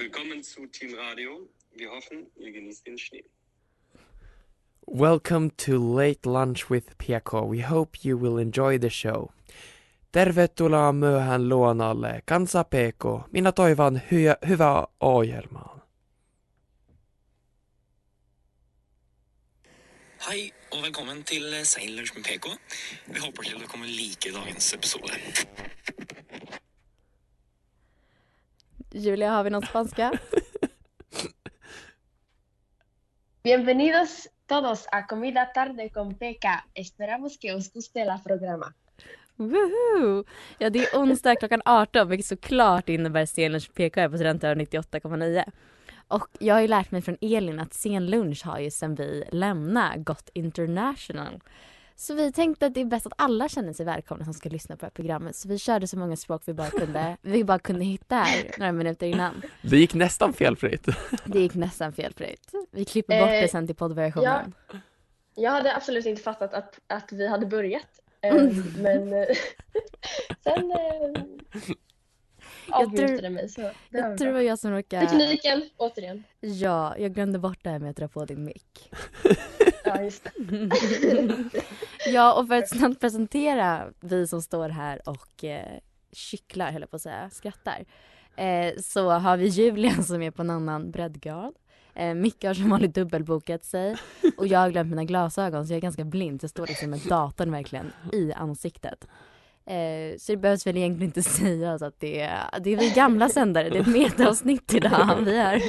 Willkommen zu Team Radio. Wir hoffen, ihr genießt den Schnee. Welcome to Late Lunch with PK. We hope you will enjoy the show. Tervetuloa myöhään luonalle, kansa PK. Minä toivon hy- hyvää ohjelmaa. Hei og velkommen til Sein lunsj med PK. Vi håper dere kommer like dagens episode. Julia, har vi någon spanska? Bienvenidos todos a Comida Tarde con Peca. Esperamos que os guste la programa. Woohoo! Ja, det är onsdag klockan 18 vilket såklart innebär scenlunch PK här på Studentören 98,9. Och jag har ju lärt mig från Elin att scenlunch har ju sen vi lämnade gått international. Så vi tänkte att det är bäst att alla känner sig välkomna som ska lyssna på det här programmet. Så vi körde så många språk vi bara kunde, vi bara kunde hitta här några minuter innan. Det gick nästan felfritt. Det gick nästan felfritt. Vi klipper bort Eh, det sen till poddversionen. Ja, jag hade absolut inte fattat att, att vi hade börjat. Eh, Mm. Men eh, sen eh, tror- det mig. Så det Jag tror det var jag som råkade... Tekniken, återigen. Ja, jag glömde bort det här med att dra på din mick. Ja, just ja, och för att snabbt presentera vi som står här och eh, kycklar, höll jag på att säga, skrattar. Eh, så har vi Julia som är på en annan breddgrad. Eh, Micke har som vanligt dubbelbokat sig. Och jag har glömt mina glasögon så jag är ganska blind. Jag står liksom med datorn verkligen i ansiktet. Eh, så det behövs väl egentligen inte sägas att det är, det är vi gamla sändare. Det är ett metaavsnitt idag. Vi har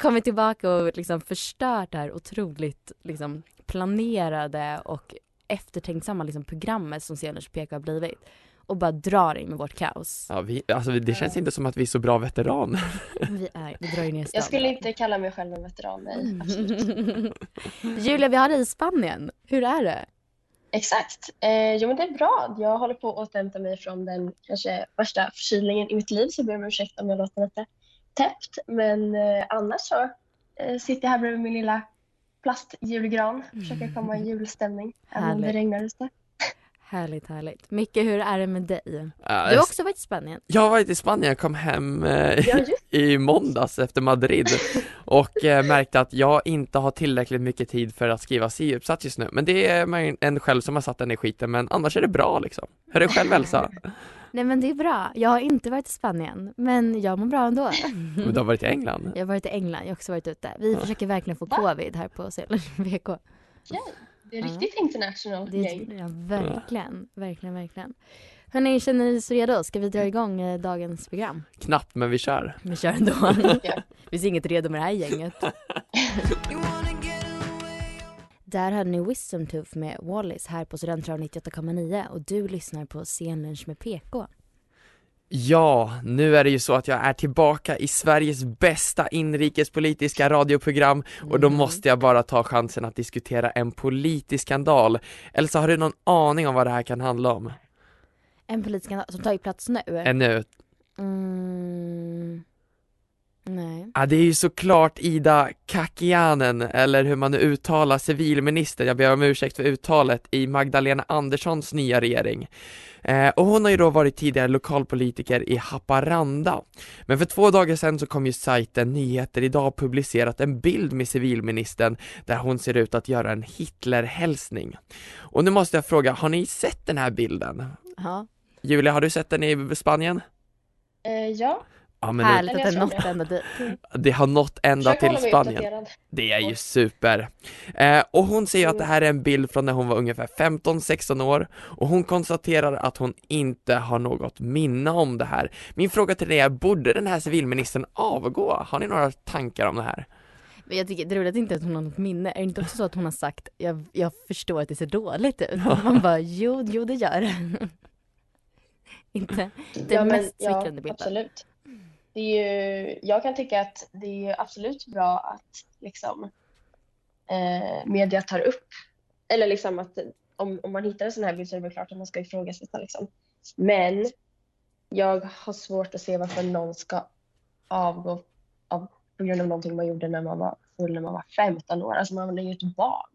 kommit tillbaka och liksom förstört det här otroligt liksom, planerade och eftertänksamma liksom, programmet som Sceners PK har blivit. Och bara drar in med vårt kaos. Ja, vi, alltså, det känns inte som att vi är så bra veteraner. Vi är, vi drar in i Jag skulle inte kalla mig själv en veteran, nej. Absolut. Julia, vi har dig i Spanien. Hur är det? Exakt. Eh, jo, men det är bra. Jag håller på att återhämta mig från den kanske värsta förkylningen i mitt liv, så jag ber om ursäkt om jag låter lite täppt. Men eh, annars så eh, sitter jag här bredvid min lilla plastjulgran, försöker komma i julstämning, även om det regnar ute. Härligt, härligt. Micke, hur är det med dig? Du har också varit i Spanien. Jag har varit i Spanien, jag kom hem eh, Ja, i måndags efter Madrid och eh, märkte att jag inte har tillräckligt mycket tid för att skriva C-uppsats just nu. Men det är en själv som har satt den i skiten, men annars är det bra liksom. Hur är det själv Elsa? Nej men det är bra. Jag har inte varit i Spanien, men jag mår bra ändå. Men du har varit i England? Jag har varit i England, jag har också varit ute. Vi Ja. försöker verkligen få covid här på Sälens VK. Det är Ja. riktigt international Det är, gäng. ja, verkligen, verkligen, verkligen. Hörni, känner ni så redo? Ska vi dra igång eh, dagens program? Knappt, men vi kör. Vi kör ändå. Ja. Det finns inget redo med det här gänget. Där hade ni Wisdom Tooth med Wallis här på Studentradion 98,9 och du lyssnar på Scenlunch med PK. Ja, nu är det ju så att jag är tillbaka i Sveriges bästa inrikespolitiska radioprogram och då Mm. måste jag bara ta chansen att diskutera en politisk skandal. Elsa, har du någon aning om vad det här kan handla om? En politisk skandal som tagit plats nu. Ännu? Mm. Nej. Ja, det är ju såklart Ida Kakianen, eller hur man nu uttalar civilminister, jag ber om ursäkt för uttalet, i Magdalena Anderssons nya regering. Eh, och hon har ju då varit tidigare lokalpolitiker i Haparanda. Men för två dagar sedan så kom ju sajten Nyheter Idag publicerat en bild med civilministern där hon ser ut att göra en Hitlerhälsning. Och nu måste jag fråga, har ni sett den här bilden? Ja. Julia, har du sett den i Spanien? Eh, ja, Ja, men Härligt det, att det nått ända dit. det har nått ända till Spanien. Det är ju super. Eh, och hon säger att det här är en bild från när hon var ungefär 15-16 år och hon konstaterar att hon inte har något minne om det här. Min fråga till dig är, borde den här civilministern avgå? Har ni några tankar om det här? Men jag tycker det är roligt att inte att hon har något minne. Är det inte också så att hon har sagt jag, jag förstår att det ser dåligt ut? Man bara jo, jo det gör det. inte den Ja, mest ja, smickrande bilden. absolut. Det är ju, jag kan tycka att det är absolut bra att liksom, eh, media tar upp, eller liksom att om, om man hittar en sån här bild så är det väl klart att man ska ifrågasätta. Liksom. Men jag har svårt att se varför någon ska avgå av, på grund av någonting man gjorde när man var full när man var 15 år. Alltså man är ju ett barn.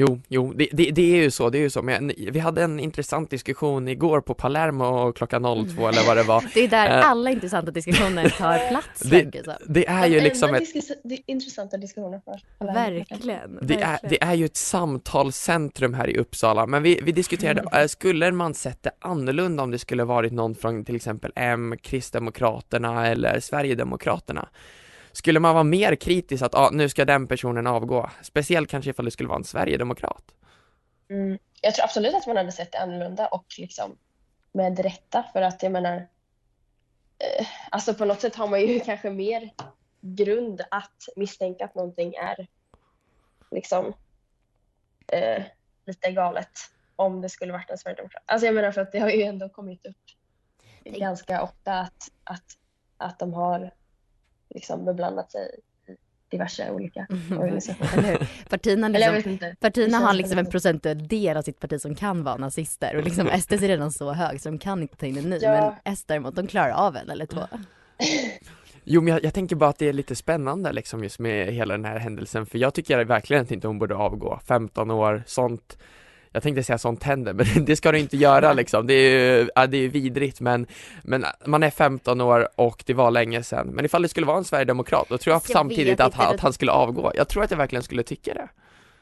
Jo, jo, det, det, det är ju så, det är ju så, men vi hade en intressant diskussion igår på Palermo klockan 02 eller vad det var. Det är där Eh, alla intressanta diskussioner tar plats det, det är ju liksom ett diskus- di- intressanta diskussioner för alla. Verkligen. Det är, det är ju ett samtalscentrum här i Uppsala, men vi, vi diskuterade, Mm. äh, skulle man sett det annorlunda om det skulle varit någon från till exempel M, Kristdemokraterna eller Sverigedemokraterna? Skulle man vara mer kritisk att ah, nu ska den personen avgå? Speciellt kanske ifall det skulle vara en Sverigedemokrat. Mm. Jag tror absolut att man hade sett det annorlunda och liksom med rätta för att jag menar eh, alltså på något sätt har man ju kanske mer grund att misstänka att någonting är liksom eh, lite galet om det skulle varit en sverigedemokrat. Alltså jag menar för att det har ju ändå kommit upp ganska ofta att, att, att de har liksom beblandat sig i diverse olika organisationer. Eller hur? Partierna, liksom, partierna har som liksom en det. procentuell del av sitt parti som kan vara nazister och liksom SD är redan så hög så de kan inte ta in en ny Ja. men S däremot de klarar av en eller två. Jo men jag, jag tänker bara att det är lite spännande liksom just med hela den här händelsen för jag tycker verkligen att inte hon borde avgå 15 år, sånt jag tänkte säga sånt händer men det ska du inte göra liksom, det är ju, ja, det är vidrigt men, men man är 15 år och det var länge sedan. Men ifall det skulle vara en sverigedemokrat då tror jag, Jag samtidigt att han, det- att han skulle avgå. Jag tror att jag verkligen skulle tycka det.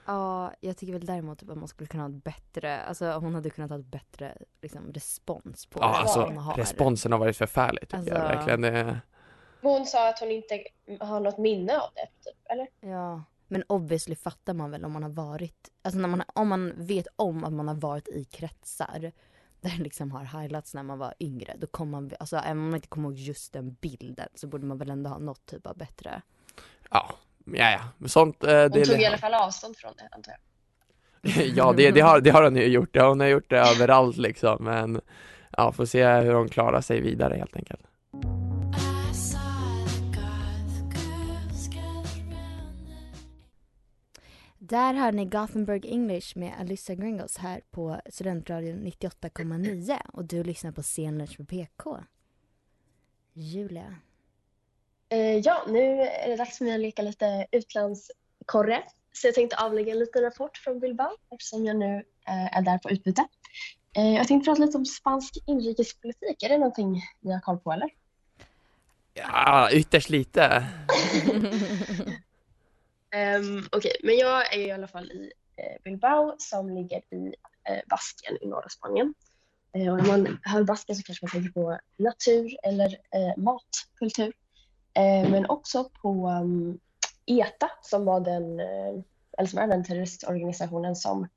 Ja, jag tycker väl däremot typ att man skulle kunna ha ett bättre, alltså hon hade kunnat ha ett bättre liksom, respons på Ja vad alltså hon har. responsen har varit förfärlig tycker jag Alltså- verkligen. Det, Hon sa att hon inte har något minne av det, typ, eller? Ja, men obviously fattar man väl om man har varit, alltså när man, om man vet om att man har varit i kretsar där det liksom har highlights när man var yngre, då kommer man, alltså även om man inte kommer ihåg just den bilden så borde man väl ändå ha något typ av bättre. ja, ja, ja, men sånt eh, Hon det, tog i alla fall avstånd från det, antar jag. Ja det, det, har, det har hon ju gjort, hon har gjort det överallt liksom men Ja, får se hur hon klarar sig vidare helt enkelt Där hör ni Gothenburg English med Alyssa Gringos här på Studentradion 98,9 och du lyssnar på Scenlunch med PK. Julia. Eh, ja, nu är det dags för mig att leka lite utlandskorre. Så jag tänkte avlägga en liten rapport från Bilbao eftersom jag nu eh, är där på utbyte. Eh, jag tänkte prata lite om spansk inrikespolitik. Är det någonting ni har koll på eller? Ja, ytterst lite Um, Okej, men jag är i alla fall i eh, Bilbao som ligger i eh, Baskien i norra Spanien. Eh, och när man hör Baskien så kanske man tänker på natur eller eh, matkultur. Eh, men också på um, ETA som var den, eh, eller som är den terroristorganisationen som,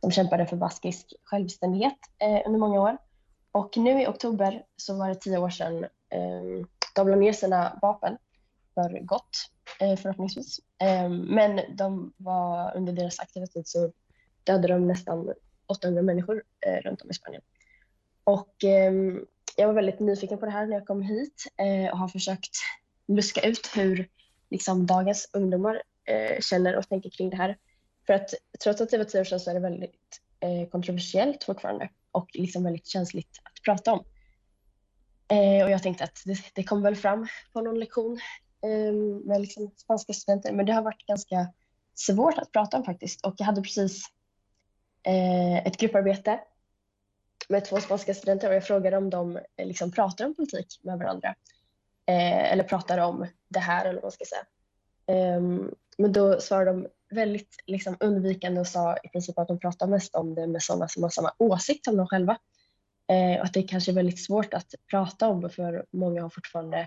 som kämpade för baskisk självständighet eh, under många år. Och nu i oktober så var det tio år sedan eh, de la ner sina vapen för gott Eh, förhoppningsvis. Ehm, men de var, under deras aktiva tid så dödade de nästan 800 människor eh, runt om i Spanien. Och ehm, jag var väldigt nyfiken på det här när jag kom hit eh, och har försökt luska ut hur liksom, dagens ungdomar känner och tänker kring det här. För att trots att det var tio år sedan så är det väldigt kontroversiellt fortfarande och liksom väldigt känsligt att prata om. Eh, och jag tänkte att det, det kom väl fram på någon lektion Ehm, med liksom spanska studenter, men det har varit ganska svårt att prata om faktiskt. Och jag hade precis eh, ett grupparbete med två spanska studenter och jag frågade om de eh, liksom pratar om politik med varandra. Eh, eller pratar om det här eller vad man ska säga. Ehm, men då svarade de väldigt liksom, undvikande och sa i princip att de pratar mest om det med sådana som har samma åsikt som de själva. Eh, och att det kanske är väldigt svårt att prata om för många har fortfarande eh,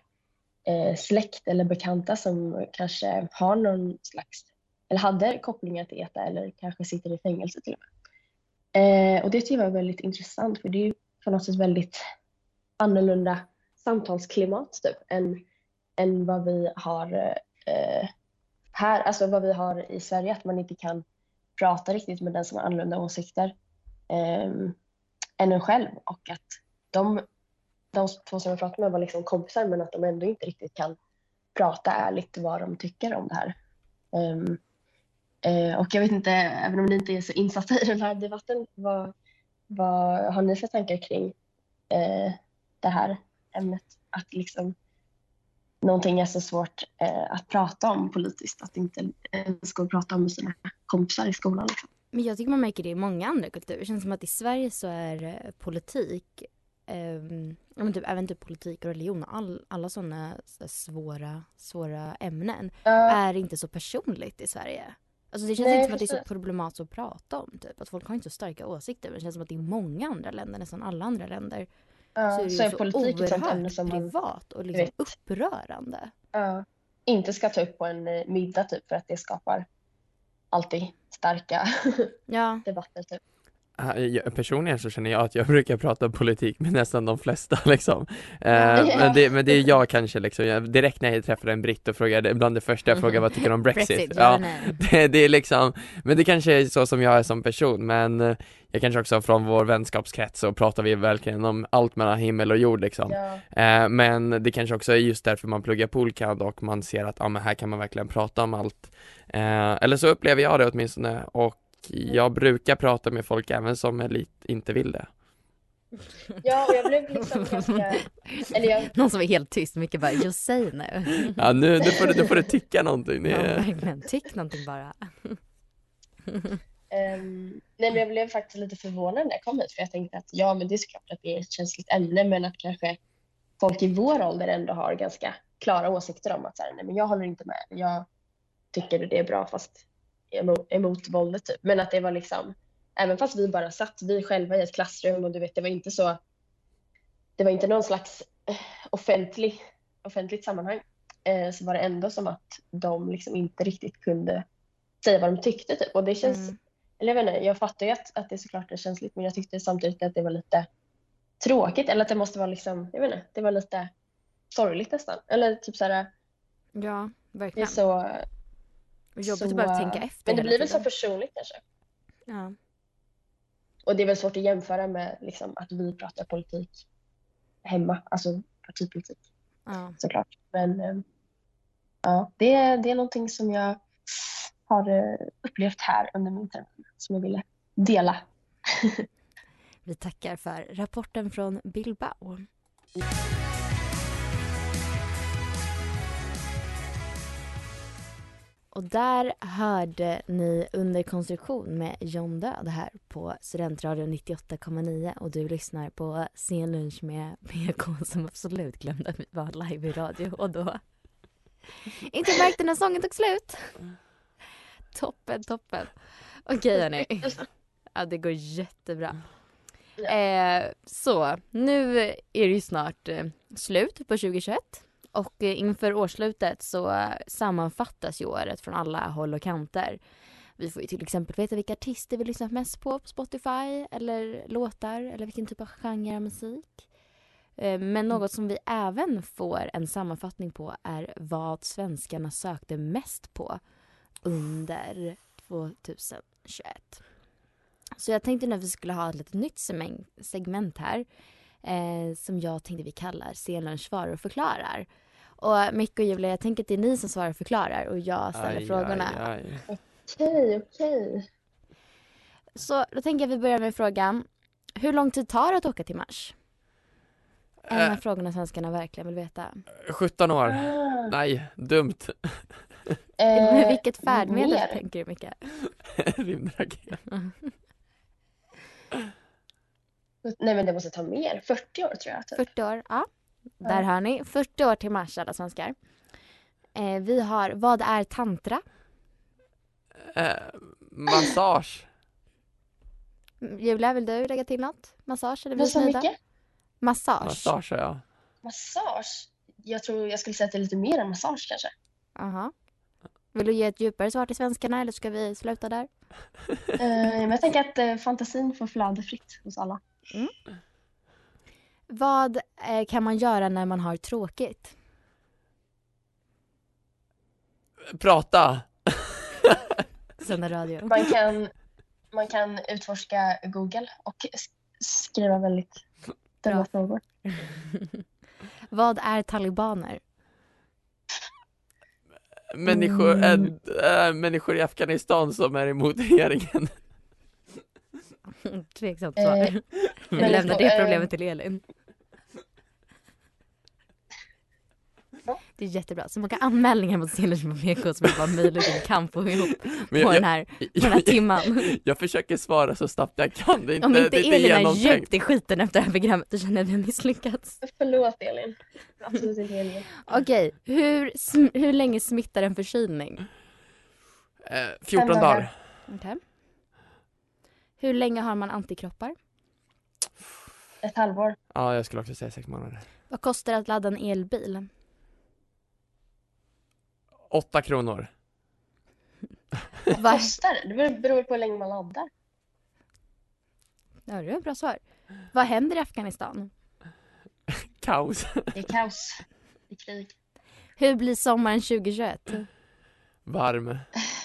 Eh, släkt eller bekanta som kanske har någon slags, eller hade kopplingar till ETA eller kanske sitter i fängelse till och med. Eh, och det tycker jag var väldigt intressant för det är ju på något sätt väldigt annorlunda samtalsklimat typ än, än vad vi har eh, här, alltså vad vi har i Sverige, att man inte kan prata riktigt med den som har annorlunda åsikter eh, än en själv och att de, de två som jag pratade med var liksom kompisar men att de ändå inte riktigt kan prata ärligt vad de tycker om det här. Um, uh, och jag vet inte, även om ni inte är så insatta i den här debatten, vad, vad har ni för tankar kring uh, det här ämnet? Att liksom någonting är så svårt uh, att prata om politiskt, att inte ens gå och prata om med sina kompisar i skolan. Liksom. Men jag tycker man märker det i många andra kulturer. Det känns som att i Sverige så är politik, men typ, även typ politik och religion och all, alla sådana svåra, svåra ämnen uh, är inte så personligt i Sverige. Alltså det känns Nej, inte som att det är så problematiskt att prata om. Typ. Att folk har inte så starka åsikter. Men det känns som att i många andra länder, nästan alla andra länder, Ja, så är det så ju är så politik oerhört som privat och liksom upprörande. ja, inte ska ta upp på en eh, middag typ för att det skapar alltid starka Ja. debatter. Typ. Personligen så känner jag att jag brukar prata politik med nästan de flesta liksom. Eh, men, det, men det är jag kanske liksom, jag, direkt när jag träffar en britt och frågar, bland det första jag frågar vad tycker du om Brexit? Brexit, ja, det, det är liksom, men det kanske är så som jag är som person men eh, jag kanske också från vår vänskapskrets så pratar vi verkligen om allt mellan himmel och jord liksom. Ja. Eh, men det kanske också är just därför man pluggar Polcad och man ser att, ja men här kan man verkligen prata om allt. Eller så upplever jag det åtminstone och jag brukar prata med folk även som är lite, inte vill det. Ja, och jag blev liksom ganska... Eller jag, Någon som är helt tyst, mycket bara just säg nu. Ja nu, nu, får, du, nu får du tycka någonting. Det Ja, verkligen. Tyck någonting bara. ehm, nej, men jag blev faktiskt lite förvånad när jag kom hit för jag tänkte att ja, men det är såklart att det är ett känsligt ämne men att kanske folk i vår ålder ändå har ganska klara åsikter om att så här, nej, men jag håller inte med. Jag tycker det är bra fast emot, emot våldet typ. Men att det var liksom, även fast vi bara satt vi själva i ett klassrum och du vet det var inte så, det var inte någon slags eh, offentlig, offentligt sammanhang eh, så var det ändå som att de liksom inte riktigt kunde säga vad de tyckte typ. Och det känns, Mm. eller jag vet inte, jag fattar ju att, att det såklart är känsligt men jag tyckte samtidigt att det var lite tråkigt eller att det måste vara liksom, jag vet inte, det var lite sorgligt nästan. Eller typ så här, Ja, det är verkligen. Jobbigt så, att behöva tänka efter Men det blir väl så personligt kanske. Ja. Och det är väl svårt att jämföra med liksom, att vi pratar politik hemma, alltså partipolitik Ja. såklart. Men eh, ja, det, är- det är någonting som jag har eh, upplevt här under min termin som jag ville dela. Vi tackar för rapporten från Bilbao. Och där hörde ni Under konstruktion med John Död här på Studentradion 98,9 och du lyssnar på Scenlunch med PK som absolut glömde att vi var live i radio och då inte märkte när sången tog slut. Toppen, toppen. Okej hörni. Ja, det går jättebra. Eh, så, nu är det ju snart eh, slut på 2021 och eh, inför årsslutet så eh, sammanfattas ju året från alla håll och kanter. Vi får ju till exempel veta vilka artister vi lyssnat mest på på Spotify eller låtar eller vilken typ av genre av musik. Eh, Men något som vi även får en sammanfattning på är vad svenskarna sökte mest på under 2021. Så jag tänkte nu att vi skulle ha ett litet nytt segment här eh, som jag tänkte vi kallar Scenlunch svarar och förklarar. Och Micke och Julia, jag tänker att det är ni som svarar och förklarar och jag ställer Aj, frågorna. aj, aj. Okej, okej. Så då tänker jag att vi börjar med frågan. Hur lång tid tar det att åka till Mars? En av Eh. frågorna svenskarna verkligen vill veta. 17 år. Ah. Nej, dumt. Med Eh, vilket färdmedel mer. tänker du Micke? Rymdraket. Nej men det måste ta mer, 40 år tror jag. Typ. 40 år, ja. Där Ja. hör ni. 40 år till Mars alla svenskar. Eh, vi har, vad är tantra? Eh, massage. Mm, Julia, vill du lägga till något? Massage eller sa vridnöjda? mycket? Massage. Massage, ja. Massage? Jag tror jag skulle säga att det är lite mer än massage kanske. Aha. Vill du ge ett djupare svar till svenskarna eller ska vi sluta där? Eh, jag tänker att eh, fantasin får flöda fritt hos alla. Vad eh, kan man göra när man har tråkigt? Prata! Sända radio. Man kan, man kan utforska Google och sk- skriva väldigt dumma frågor. Vad är talibaner? Människor, Mm. äh, äh, människor i Afghanistan som är emot regeringen. Tveksamt Eh, svar. Vi lämnar det eh, problemet till Elin. Det är jättebra. Så många anmälningar mot Stenlers med PK som det var möjligt en kamp få ihop Men på jag- den här, på den här timman. Jag försöker svara så snabbt jag kan. Det är inte, Om inte det Elin är djupt i skiten efter det här programmet då känner jag att vi har misslyckats. Förlåt Elin. Absolut inte Elin. Okej, hur, hur länge smittar en förkylning? Eh, 14 dagar. dagar. Okej. Hur länge har man antikroppar? Ett halvår. Ja, jag skulle också säga sex månader. Vad kostar det att ladda en elbil? 8 kronor. Vad kostar det? Det beror- beror på hur länge man laddar. ja, det är ett bra svar. Vad händer i Afghanistan? Kaos. Det är kaos. Det är krig. Hur blir sommaren 2021? Varm.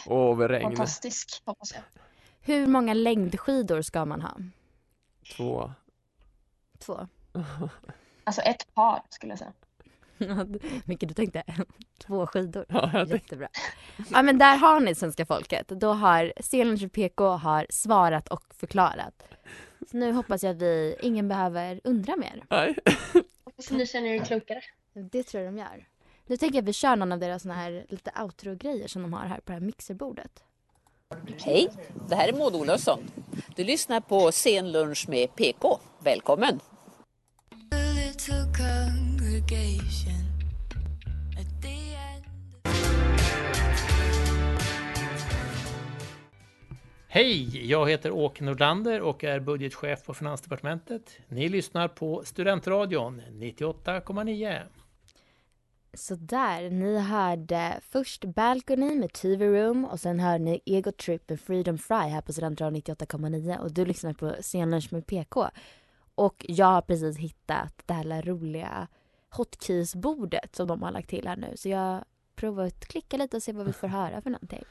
Och regn. Fantastisk, hoppas jag. Hur många längdskidor ska man ha? Två. Två. Alltså ett par skulle jag säga. Mycket du tänkte. Två skidor. Ja, Jättebra. Ja men där har ni svenska folket. Då har Stenlunch PK har svarat och förklarat. Så nu hoppas jag att vi, ingen behöver undra mer. Nej. Hoppas ni känner er klokare. Det tror jag de gör. Nu tänker jag att vi kör någon av deras såna här lite outro-grejer som de har här på det här mixerbordet. Hej, det här är Maud Olofsson. Du lyssnar på Sen lunch med PK. Välkommen! Hej, jag heter Åke Nordlander och är budgetchef på Finansdepartementet. Ni lyssnar på Studentradion 98,9. Så där, ni hörde först Balcony med TV Room och sen hörde ni Ego Trip med Freedom Fry här på Studentradion 98,9 och du lyssnar på Scenlunch med PK. Och jag har precis hittat det här roliga hotkeys-bordet som de har lagt till här nu så jag provar att klicka lite och se vad vi får höra för någonting.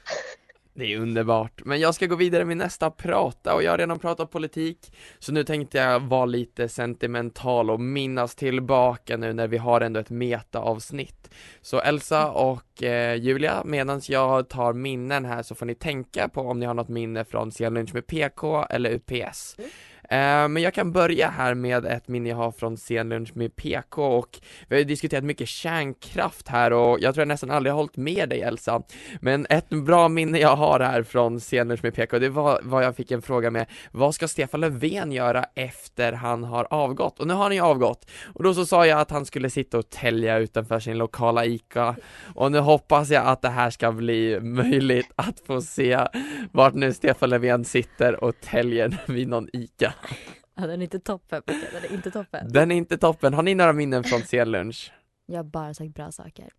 Det är underbart. Men jag ska gå vidare med nästa prata och jag har redan pratat politik. Så nu tänkte jag vara lite sentimental och minnas tillbaka nu när vi har ändå ett meta-avsnitt. Så Elsa och eh, Julia, medan jag tar minnen här så får ni tänka på om ni har något minne från Sen lunch med PK eller UPS. mm. Eh, men jag kan börja här med ett minne jag har från Sen lunch med PK och vi har ju diskuterat mycket kärnkraft här och jag tror jag nästan aldrig har hållit med dig Elsa. Men ett bra minne jag har här från Sen lunch med PK, det var vad jag fick en fråga med, vad ska Stefan Löfven göra efter han har avgått? Och nu har han ju avgått. Och då så sa jag att han skulle sitta och tälja utanför sin lokala ICA. Och nu hoppas jag att det här ska bli möjligt att få se vart nu Stefan Löfven sitter och täljer vid någon ICA. Ja, den är inte toppen, den är inte toppen. Den är inte toppen. Har ni några minnen från Sen lunch? Jag har bara sagt bra saker.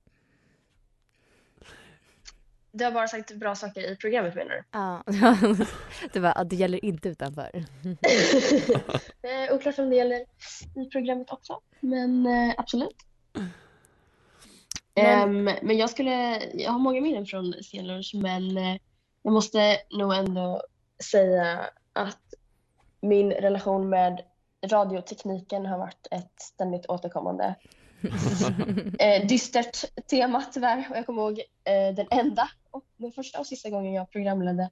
Du har bara sagt bra saker i programmet menar du? Ja, det, var, det gäller inte utanför. Eh, oklart om det gäller i programmet också, men eh, absolut. Men- Ehm, men jag skulle, jag har många minnen från scenlunch men eh, jag måste nog ändå säga att min relation med radiotekniken har varit ett ständigt återkommande eh, dystert tema tyvärr. Och jag kommer ihåg eh, den enda och den första och sista gången jag programledde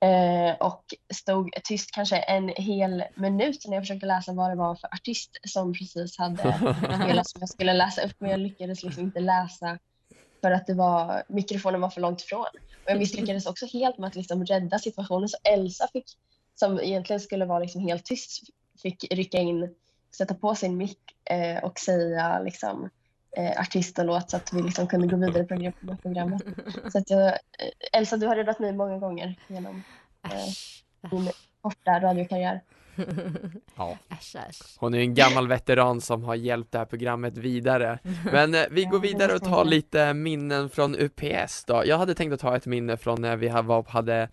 eh, och stod tyst kanske en hel minut när jag försökte läsa vad det var för artist som precis hade spelat som jag skulle läsa upp men jag lyckades liksom inte läsa för att det var, mikrofonen var för långt ifrån. Och jag misslyckades också helt med att liksom rädda situationen så Elsa fick, som egentligen skulle vara liksom helt tyst, fick rycka in, sätta på sin mick eh, och säga liksom, eh, artist och låt så att vi liksom kunde gå vidare med programmet. Så att jag, eh, Elsa, du har räddat mig många gånger genom eh, din korta radiokarriär. Ja. Hon är en gammal veteran som har hjälpt det här programmet vidare. Men eh, vi går vidare och tar lite minnen från UPS då. Jag hade tänkt att ta ett minne från när vi hade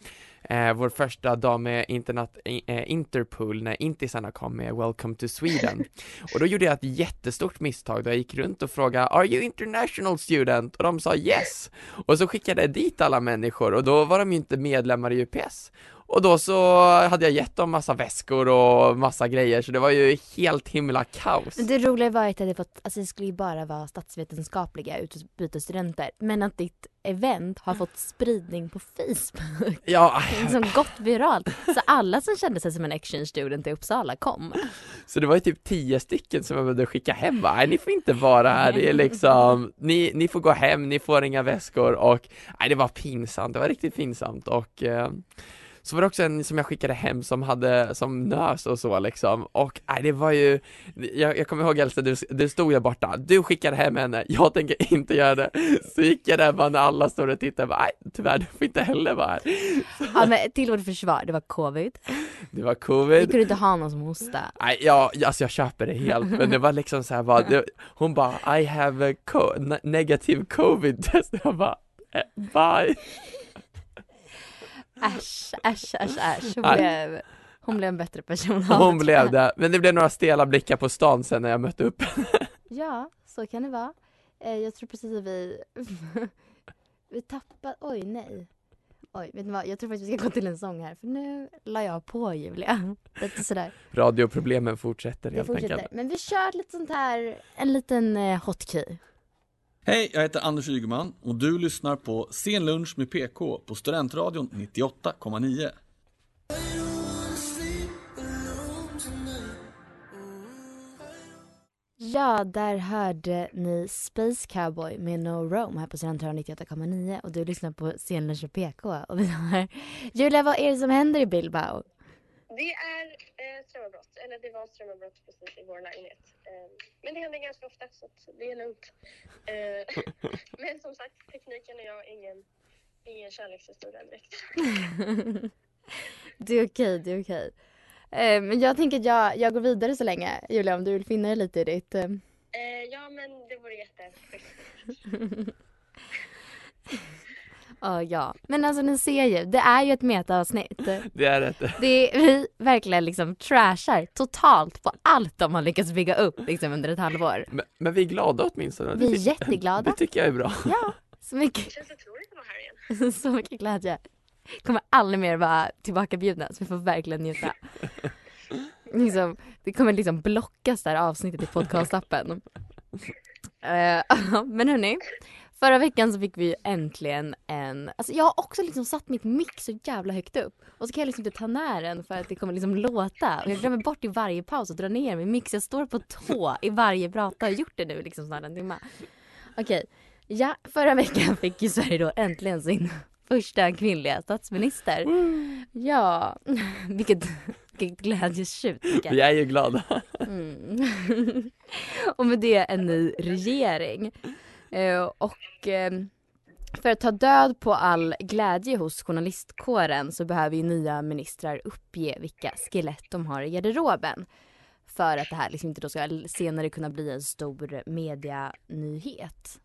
eh, vår första dag med internet, eh, Interpol när intisarna kom med Welcome to Sweden. Och då gjorde jag ett jättestort misstag då jag gick runt och frågade Are you international student? Och de sa yes! Och så skickade jag dit alla människor och då var de ju inte medlemmar i UPS. Och då så hade jag gett dem massa väskor och massa grejer så det var ju helt himla kaos. Det roliga var att det, fått, alltså det skulle ju bara vara statsvetenskapliga utbytesstudenter men att ditt event har fått spridning på Facebook. Ja, Liksom gått viralt. Så alla som kände sig som en exchange student i Uppsala kom. så det var ju typ tio stycken som jag behövde skicka hem va? Nej, ni får inte vara här, det är liksom, ni, ni får gå hem, ni får inga väskor och, nej det var pinsamt, det var riktigt pinsamt och eh, så var det också en som jag skickade hem som hade, som nös och så liksom och nej det var ju, jag, jag kommer ihåg Elsa, du, du stod där borta, du skickade hem henne, jag tänker inte göra det. Så gick jag där bara när alla står och tittar, bara, nej tyvärr du får inte heller vara här. Ja men till vårt försvar, det var covid. Det var Vi covid. kunde inte ha någon som hostade. Nej, ja, alltså jag köper det helt, men det var liksom så här bara, det, hon bara I have a co- ne- negative covid test, jag bara eh, bye. Äsch, äsch, äsch, äsch. Hon blev, hon blev en bättre person. Hon blev det, men det blev några stela blickar på stan sen när jag mötte upp Ja, så kan det vara. Eh, jag tror precis att vi... vi tappade... Oj, nej. Oj, vet ni vad? Jag tror faktiskt vi ska gå till en sång här för nu la jag på Julia. Lite sådär. Radioproblemen fortsätter Det helt fortsätter. enkelt. Men vi kör lite sånt här, en liten eh, hotkey. Hej, jag heter Anders Ygeman och du lyssnar på Sen lunch med PK på Studentradion 98,9. Ja, där hörde ni Space Cowboy med No Rome här på Studentradion 98,9 och du lyssnar på Scenlunch och PK och vi har Julia, vad är det som händer i Bilbao? Det är eh, strömavbrott, eller det var strömavbrott precis i vår lägenhet. Eh, men det händer ganska ofta så det är lugnt. Eh, men som sagt, tekniken och jag är ingen, ingen kärlekshistoria direkt. det är okej, det är okej. Eh, men jag tänker att jag, jag går vidare så länge, Julia, om du vill finna dig lite i ditt... Eh, Eh, ja, men det vore jätteschysst. Ja, ja. Men alltså ni ser ju, det är ju ett metaavsnitt. Det är det. Det är, vi verkligen liksom trashar totalt på allt de har lyckats bygga upp liksom under ett halvår. Men, men vi är glada åtminstone. Vi är Det jätteglada. Det tycker jag är bra. Ja, så mycket. Det känns otroligt att vara här igen. så mycket glädje. Kommer aldrig mer vara tillbakabjudna så vi får verkligen njuta. liksom, det kommer liksom blockas det här avsnittet i podcastappen. Eh, men hörni, förra veckan så fick vi äntligen en, alltså jag har också liksom satt mitt mick så jävla högt upp och så kan jag liksom inte ta ner den för att det kommer liksom låta och jag glömmer bort i varje paus att dra ner min mix. Jag står på tå i varje prata och har gjort det nu liksom snart en timme. Okej, ja förra veckan fick ju Sverige då äntligen sin första kvinnliga statsminister. Ja, vilket, vilket glädjetjut. Micke. Vi är ju glada. Mm. och med det en ny regering. Eh, och ehm, för att ta död på all glädje hos journalistkåren så behöver ju nya ministrar uppge vilka skelett de har i garderoben. För att det här liksom inte då ska senare kunna bli en stor medianyhet.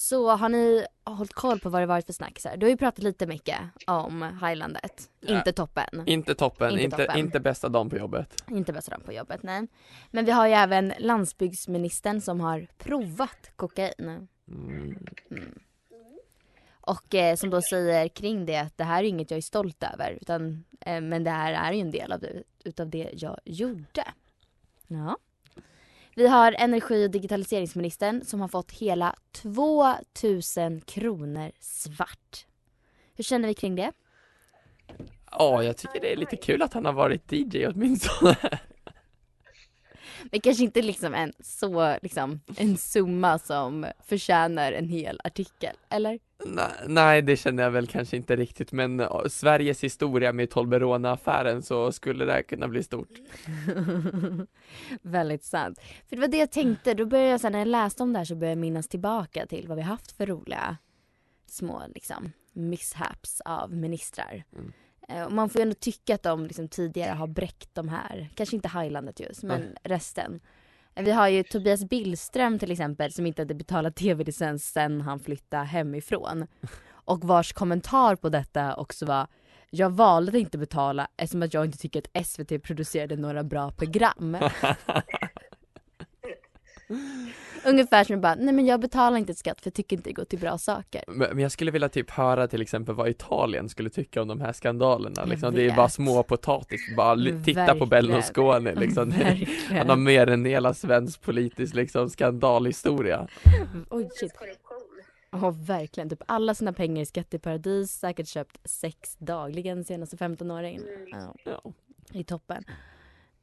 Så har ni hållit koll på vad det varit för snackisar? Du har ju pratat lite mycket om Highlandet. Ja. Inte toppen. Inte toppen, Inte inte, toppen. inte bästa dagen på jobbet. Inte bästa dagen på jobbet, nej. Men vi har ju även landsbygdsministern som har provat kokain. Mm. Mm. Och eh, som då säger kring det att det här är inget jag är stolt över. Utan, eh, men det här är ju en del av det, utav det jag gjorde. Ja. Vi har energi och digitaliseringsministern som har fått hela 2000 kronor svart. Hur känner vi kring det? Ja, jag tycker det är lite kul att han har varit DJ åtminstone. Men kanske inte liksom en så liksom en summa som förtjänar en hel artikel, eller? Nej, det känner jag väl kanske inte riktigt, men ja, Sveriges historia med Tolberona-affären så skulle det här kunna bli stort. Väldigt sant. För det var det jag tänkte, då började jag sen när jag läste om det här så började jag minnas tillbaka till vad vi haft för roliga små liksom mishaps av ministrar. Eh, och man får ju ändå tycka att de liksom tidigare har bräckt de här, kanske inte Highlandet just, men Nej. resten. Eh, Vi har ju Tobias Billström till exempel som inte hade betalat tv-licens sen han flyttade hemifrån. Och vars kommentar på detta också var jag valde att inte betala eftersom att jag inte tycker att SVT producerade några bra program. Ungefär som bara, nej men jag betalar inte skatt för jag tycker inte det går till bra saker. Men men jag skulle vilja typ höra till exempel vad Italien skulle tycka om de här skandalerna liksom. Det är bara vet. små potatis, bara li- titta på Verkligen. Berlusconi liksom. Verkligen. Han har mer än hela svensk politisk liksom skandalhistoria. Oj shit. Ja verkligen, typ alla sina pengar i skatteparadis, säkert köpt sex dagligen de senaste 15 åren. Ja. Ja. I toppen.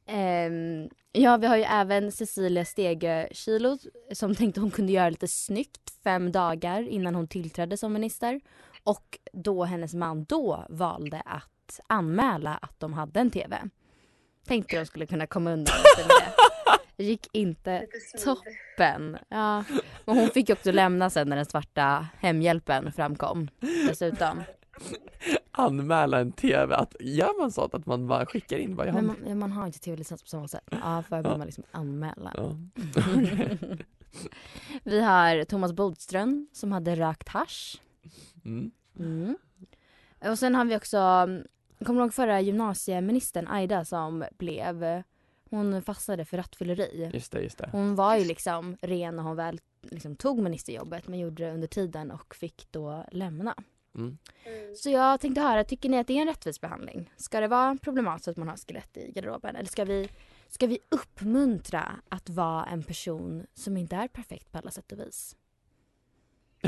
Ehm, ja, vi har ju även Cecilia Stege Kilo som tänkte hon kunde göra lite snyggt fem dagar innan hon tillträdde som minister. Och då hennes man då valde att anmäla att de hade en TV. Tänkte jag skulle kunna komma undan lite med det. Det gick inte toppen. Ja. Men hon fick ju också lämna sen när den svarta hemhjälpen framkom dessutom. Anmäla en TV, att gör man sånt att man bara skickar in vad jag har man, man har inte tv-licens på samma sätt. Ja, för behöver man liksom anmäla. Ja. Vi har Thomas Bodström som hade rökt hasch. Mm. Mm. Och sen har vi också, kommer du ihåg förra gymnasieministern Aida som blev, hon fastnade för rattfylleri. Just det, just det. Hon var ju liksom ren när hon väl liksom tog ministerjobbet men gjorde det under tiden och fick då lämna. Mm. Så jag tänkte höra, tycker ni att det är en rättvis behandling? Ska det vara problematiskt att man har skelett i garderoben? Eller ska vi, ska vi uppmuntra att vara en person som inte är perfekt på alla sätt och vis?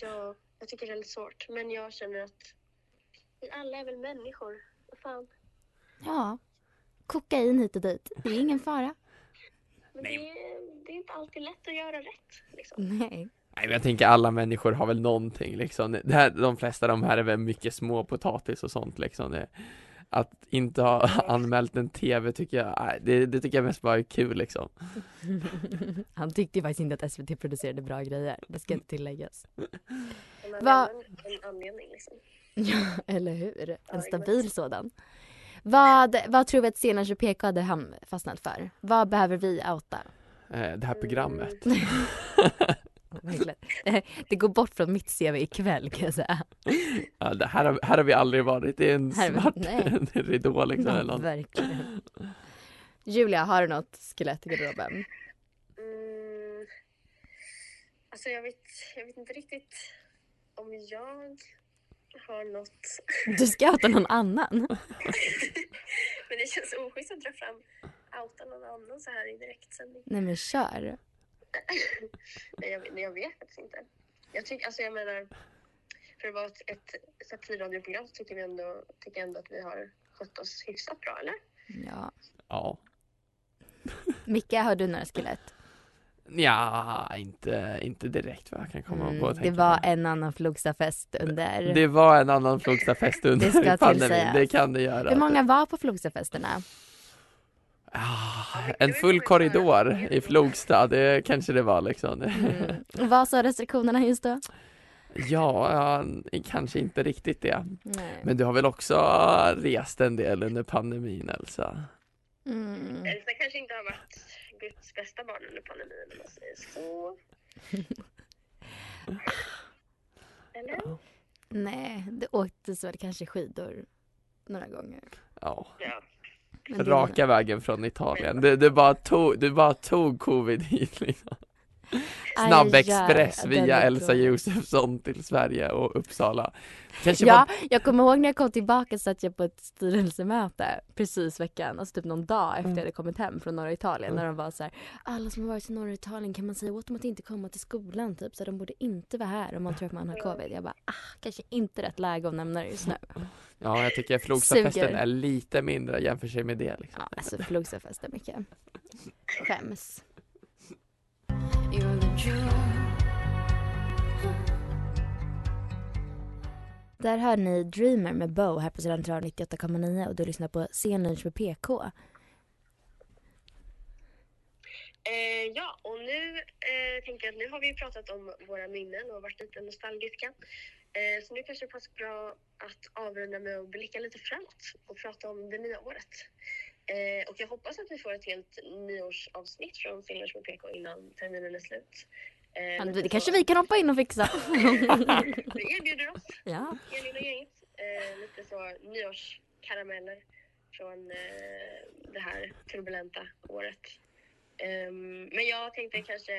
Ja, jag tycker det är lite svårt. Men jag känner att vi alla är väl människor. Vad fan. Ja, kokain hit och dit. Det är ingen fara. Men det, är, det är inte alltid lätt att göra rätt. Liksom. Nej. Nej men jag tänker alla människor har väl någonting liksom. Det här, de flesta av de här är väl mycket små potatis och sånt liksom. Det, att inte ha anmält en TV tycker jag, det, det tycker jag mest bara är kul liksom. Han tyckte ju faktiskt inte att SVT producerade bra grejer. Det ska inte tilläggas. Man Va- har en, anledning liksom. Ja, eller hur? En stabil sådan. Vad, vad tror vi att Stenars och PK hade ham- fastnat för? Vad behöver vi outa? Eh, det här programmet. Verkligen. Det, går bort från mitt CV ikväll kan jag säga. Ja, det här, har, här har vi aldrig varit, är en Här svart nej. ridå liksom. Eller något. verkligen. Julia, har du något skelett i garderoben? Mm, alltså jag vet, jag vet inte riktigt om jag har något. Du ska outa någon annan. Men det känns oschysst att dra fram outa någon annan så här i direktsändning. Nej men kör. Nej, jag, jag vet faktiskt inte. Jag tycker, alltså jag menar, för att vara ett, ett satirradioprogram så tycker vi ändå, tycker jag ändå att vi har skött oss hyfsat bra, eller? Ja. Ja. Micke, har du några skelett? Ja, inte, inte direkt vad jag kan komma på Mm, att det var på. en annan Flogstafest under... Det var en annan Flogstafest under Det ska pandemin, det kan det göra. Hur många var på Flogstafesterna? En full korridor i Flogsta, det kanske det var liksom. Mm. Vad sa restriktionerna just då? Ja, ja, kanske inte riktigt det. Nej. Men du har väl också rest en del under pandemin Elsa? Mm. Elsa kanske inte har varit Guds bästa barn under pandemin om man säger så. Eller? Nej, det åktes väl kanske skidor några gånger. Ja. Ja. Raka vägen från Italien. Du, du, bara tog, du bara tog covid hit liksom. Snabbexpress via Elsa. Josefsson till Sverige och Uppsala. Kanske Ja, var, jag kommer ihåg när jag kom tillbaka satt jag på ett styrelsemöte precis veckan, alltså typ någon dag efter jag hade kommit hem från norra Italien när de var så här, alla som har varit i norra Italien kan man säga åt dem att inte komma till skolan typ så de borde inte vara här om man tror att man har covid. Jag bara, ah, kanske inte rätt läge att nämna det just nu. ja, jag tycker Flogstafesten är lite mindre jämfört med det. Liksom. Ja, alltså Flogstafest är mycket. Skäms. Där hör ni Dreamer med Bo här på Studentradion 98,9 och du lyssnar på Scenlunch med PK. Eh, ja, och nu eh, tänker jag att nu har vi pratat om våra minnen och varit lite nostalgiska. Eh, så nu kanske det passar bra att avrunda med att blicka lite framåt och prata om det nya året. Eh, och jag hoppas att vi får ett helt nyårsavsnitt från Finlands med PK innan terminen är slut. Eh, Det så- kanske vi kan hoppa in och fixa. Vi erbjuder oss. Ja. Elin och gänget. Eh, lite så nyårskarameller från eh, det här turbulenta året. Ehm, men jag tänkte kanske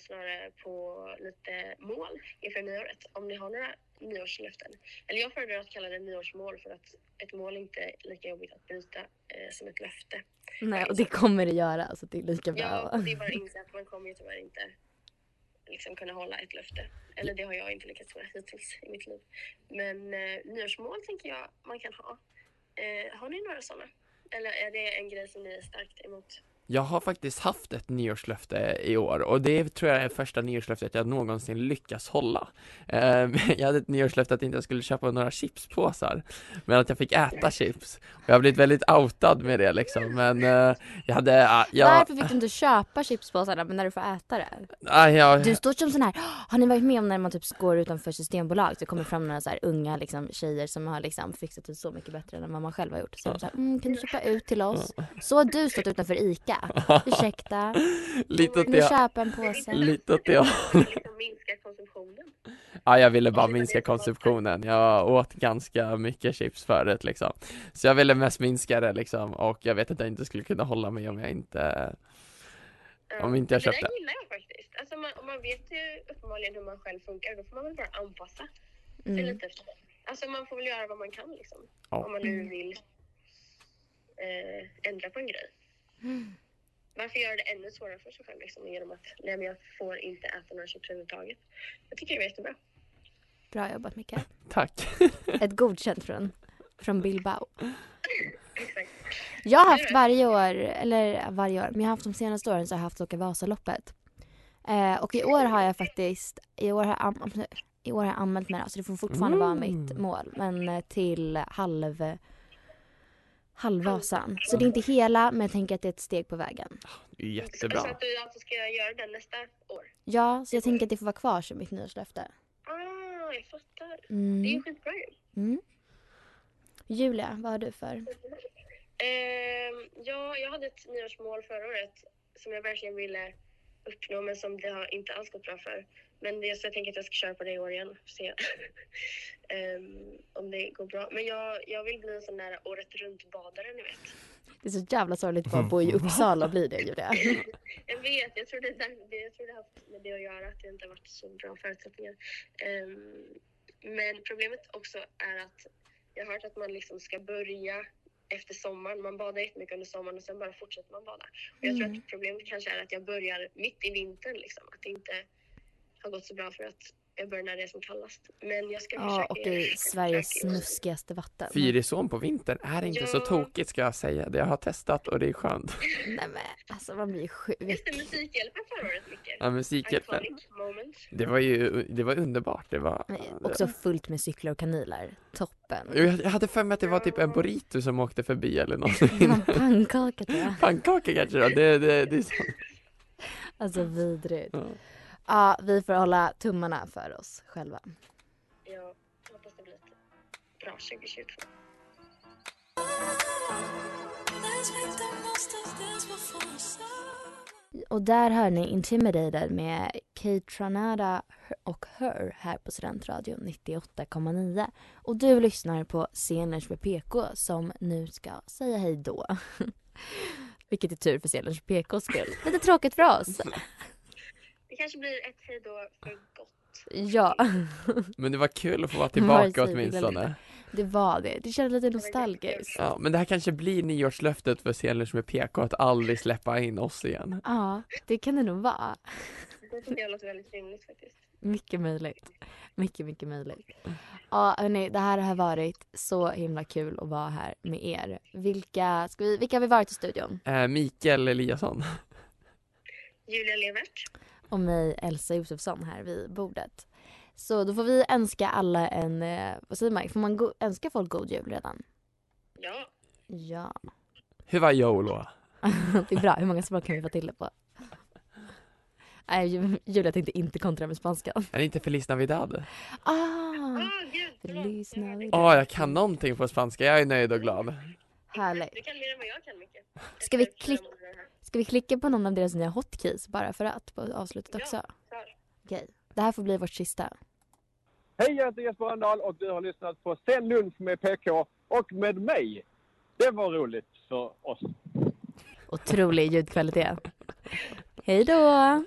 snarare på lite mål inför nyåret. Om ni har några nyårslöften. Eller jag föredrar att kalla det nyårsmål för att ett mål inte är lika jobbigt att bryta eh, som ett löfte. Nej, och det kommer det göra så det är lika bra. Ja, och det är bara att inse att man kommer ju tyvärr inte liksom kunna hålla ett löfte. Eller det har jag inte lyckats med hittills i mitt liv. Men eh, nyårsmål tänker jag man kan ha. Eh, har ni några sådana? Eller är det en grej som ni är starkt emot? Jag har faktiskt haft ett nyårslöfte i år och det tror jag är första nyårslöftet jag någonsin lyckas hålla. Eh, Jag hade ett nyårslöfte att inte jag skulle köpa några chipspåsar, men att jag fick äta chips. Och jag har blivit väldigt outad med det liksom, men eh, jag hade, ah, jag, Varför fick du inte köpa chipspåsarna men när du får äta det? ah, jag, Du står som sån här, har ni varit med om när man typ går utanför systembolag så kommer fram några så här unga liksom, tjejer som har liksom fixat det så mycket bättre än vad man själv har gjort. Så, så här, mm, kan du köpa ut till oss? Så har du stått utanför ICA. Ursäkta, lite åt det, köpa en påse? lite åt det minska konsumtionen. Ja, jag ville bara minska konsumtionen. Jag åt ganska mycket chips förut liksom. Så jag ville mest minska det liksom och jag vet att jag inte skulle kunna hålla mig om jag inte om inte jag det köpte. där gillar jag faktiskt. Alltså man, om man vet ju uppenbarligen hur man själv funkar då får man väl bara anpassa sig Mm. lite efter det. Alltså man får väl göra vad man kan liksom. Ja. Om man nu vill eh, ändra på en grej. Varför göra det ännu svårare för sig själv liksom, genom att nej, men jag får inte äta några chips överhuvudtaget. Jag tycker det är jättebra. Bra jobbat Mikael. Tack. Ett godkänt från, från Bilbao. Jag har haft varje år, eller varje år, men jag har haft de senaste åren så har jag haft åka Vasaloppet. Eh, och i år har jag faktiskt, i år har jag, am- i år har jag anmält mig så det får fortfarande vara Mm. mitt mål. Men eh, till halv, halvvasan. Så det är inte hela, men jag tänker att det är ett steg på vägen. Det är jättebra. Så att du alltså ska göra den nästa år? Ja, så jag tänker att det får vara kvar som mitt nyårslöfte. Ah, jag fattar. Mm. Det är ju skitbra ju. Mm. Julia, vad har du för? Ehm, ja, jag hade ett nyårsmål förra året som jag verkligen ville uppnå men som det har inte alls gått bra för. Men det, så jag tänker att jag ska köra på det i år igen. Får se Ehm, om det går bra. Men jag, jag vill bli en sån där året runt badare ni vet. Det är så jävla sorgligt att bara bo i Uppsala och bli det Julia. Jag vet, jag tror det, är där- det, jag tror det har haft med det att göra att det inte har varit så bra förutsättningar. Ehm, men problemet också är att jag har hört att man liksom ska börja efter sommaren. Man badar jättemycket under sommaren och sen bara fortsätter man bada. Och jag tror Mm. att problemet kanske är att jag börjar mitt i vintern liksom. Att det inte har gått så bra för att jag börjar när det är som kallast. Men jag ska Ja, försöka och i. Sveriges snuskigaste vatten. Fyrisån på vintern är inte så Ja. tokigt ska jag säga. Det jag har testat och det är skönt. Nej men alltså man blir sjuk. Just det, Musikhjälpen förra året Micke. Ja, Musikhjälpen. Det var ju, det var underbart. Det var... Också fullt med cyklar och kaniler. Toppen. Jag jag hade för mig att det var typ en burrito som åkte förbi eller något. Pannkaka tror jag. Pannkaka kanske då? Det, det, det är så. Alltså vidrigt. Ja. Ja, vi får hålla tummarna för oss själva. Jag hoppas det blir ett bra 2022. Och där hör ni Intimidated med Kate Tranada och Her här på Studentradion 98,9. Och du lyssnar på Sceners med PK som nu ska säga hej då. Vilket är tur för Sceners PKs skull. Lite tråkigt för oss. Det kanske blir ett hej då för gott. Ja. Men det var kul att få vara tillbaka åtminstone. Det var det. Det kändes lite nostalgiskt. Ja, men det här kanske blir nyårslöftet för Scenlunch med PK att aldrig släppa in oss igen. Ja, det kan det nog vara. Det tycker jag låter väldigt rimligt faktiskt. Mycket möjligt. Mycket, mycket möjligt. Ja, hörni, det här har varit så himla kul att vara här med er. Vilka, ska vi, vilka har vi varit i studion? Eh, Mikael Eliasson. Julia Levert. Och mig, Elsa Josefsson, här vid bordet. Så då får vi önska alla en, eh, vad säger man, får man go- önska folk god jul redan? Ja. Ja, Hur var YOLO? det är bra. Hur många språk kan vi få till det på? Nej, Julia tänkte inte kontra med spanska. Är det inte Feliz Navidad? Ah, Feliz Navidad. Ja, jag kan någonting på spanska. Jag är nöjd och glad. Härligt. Du kan mer än vad jag kan mycket. Ska vi, klick, ska vi klicka på någon av deras nya hotkeys bara för att på avslutet också? Okej, det här får bli vårt sista. Hej, jag heter Jesper Rönndahl och du har lyssnat på Sen lunch med PK och med mig. Det var roligt för oss. Otrolig ljudkvalitet. Hej då!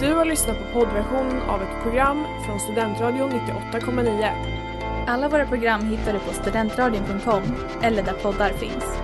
Du har lyssnat på poddversionen av ett program från Studentradion 98,9. Alla våra program hittar du på studentradion.com eller där poddar finns.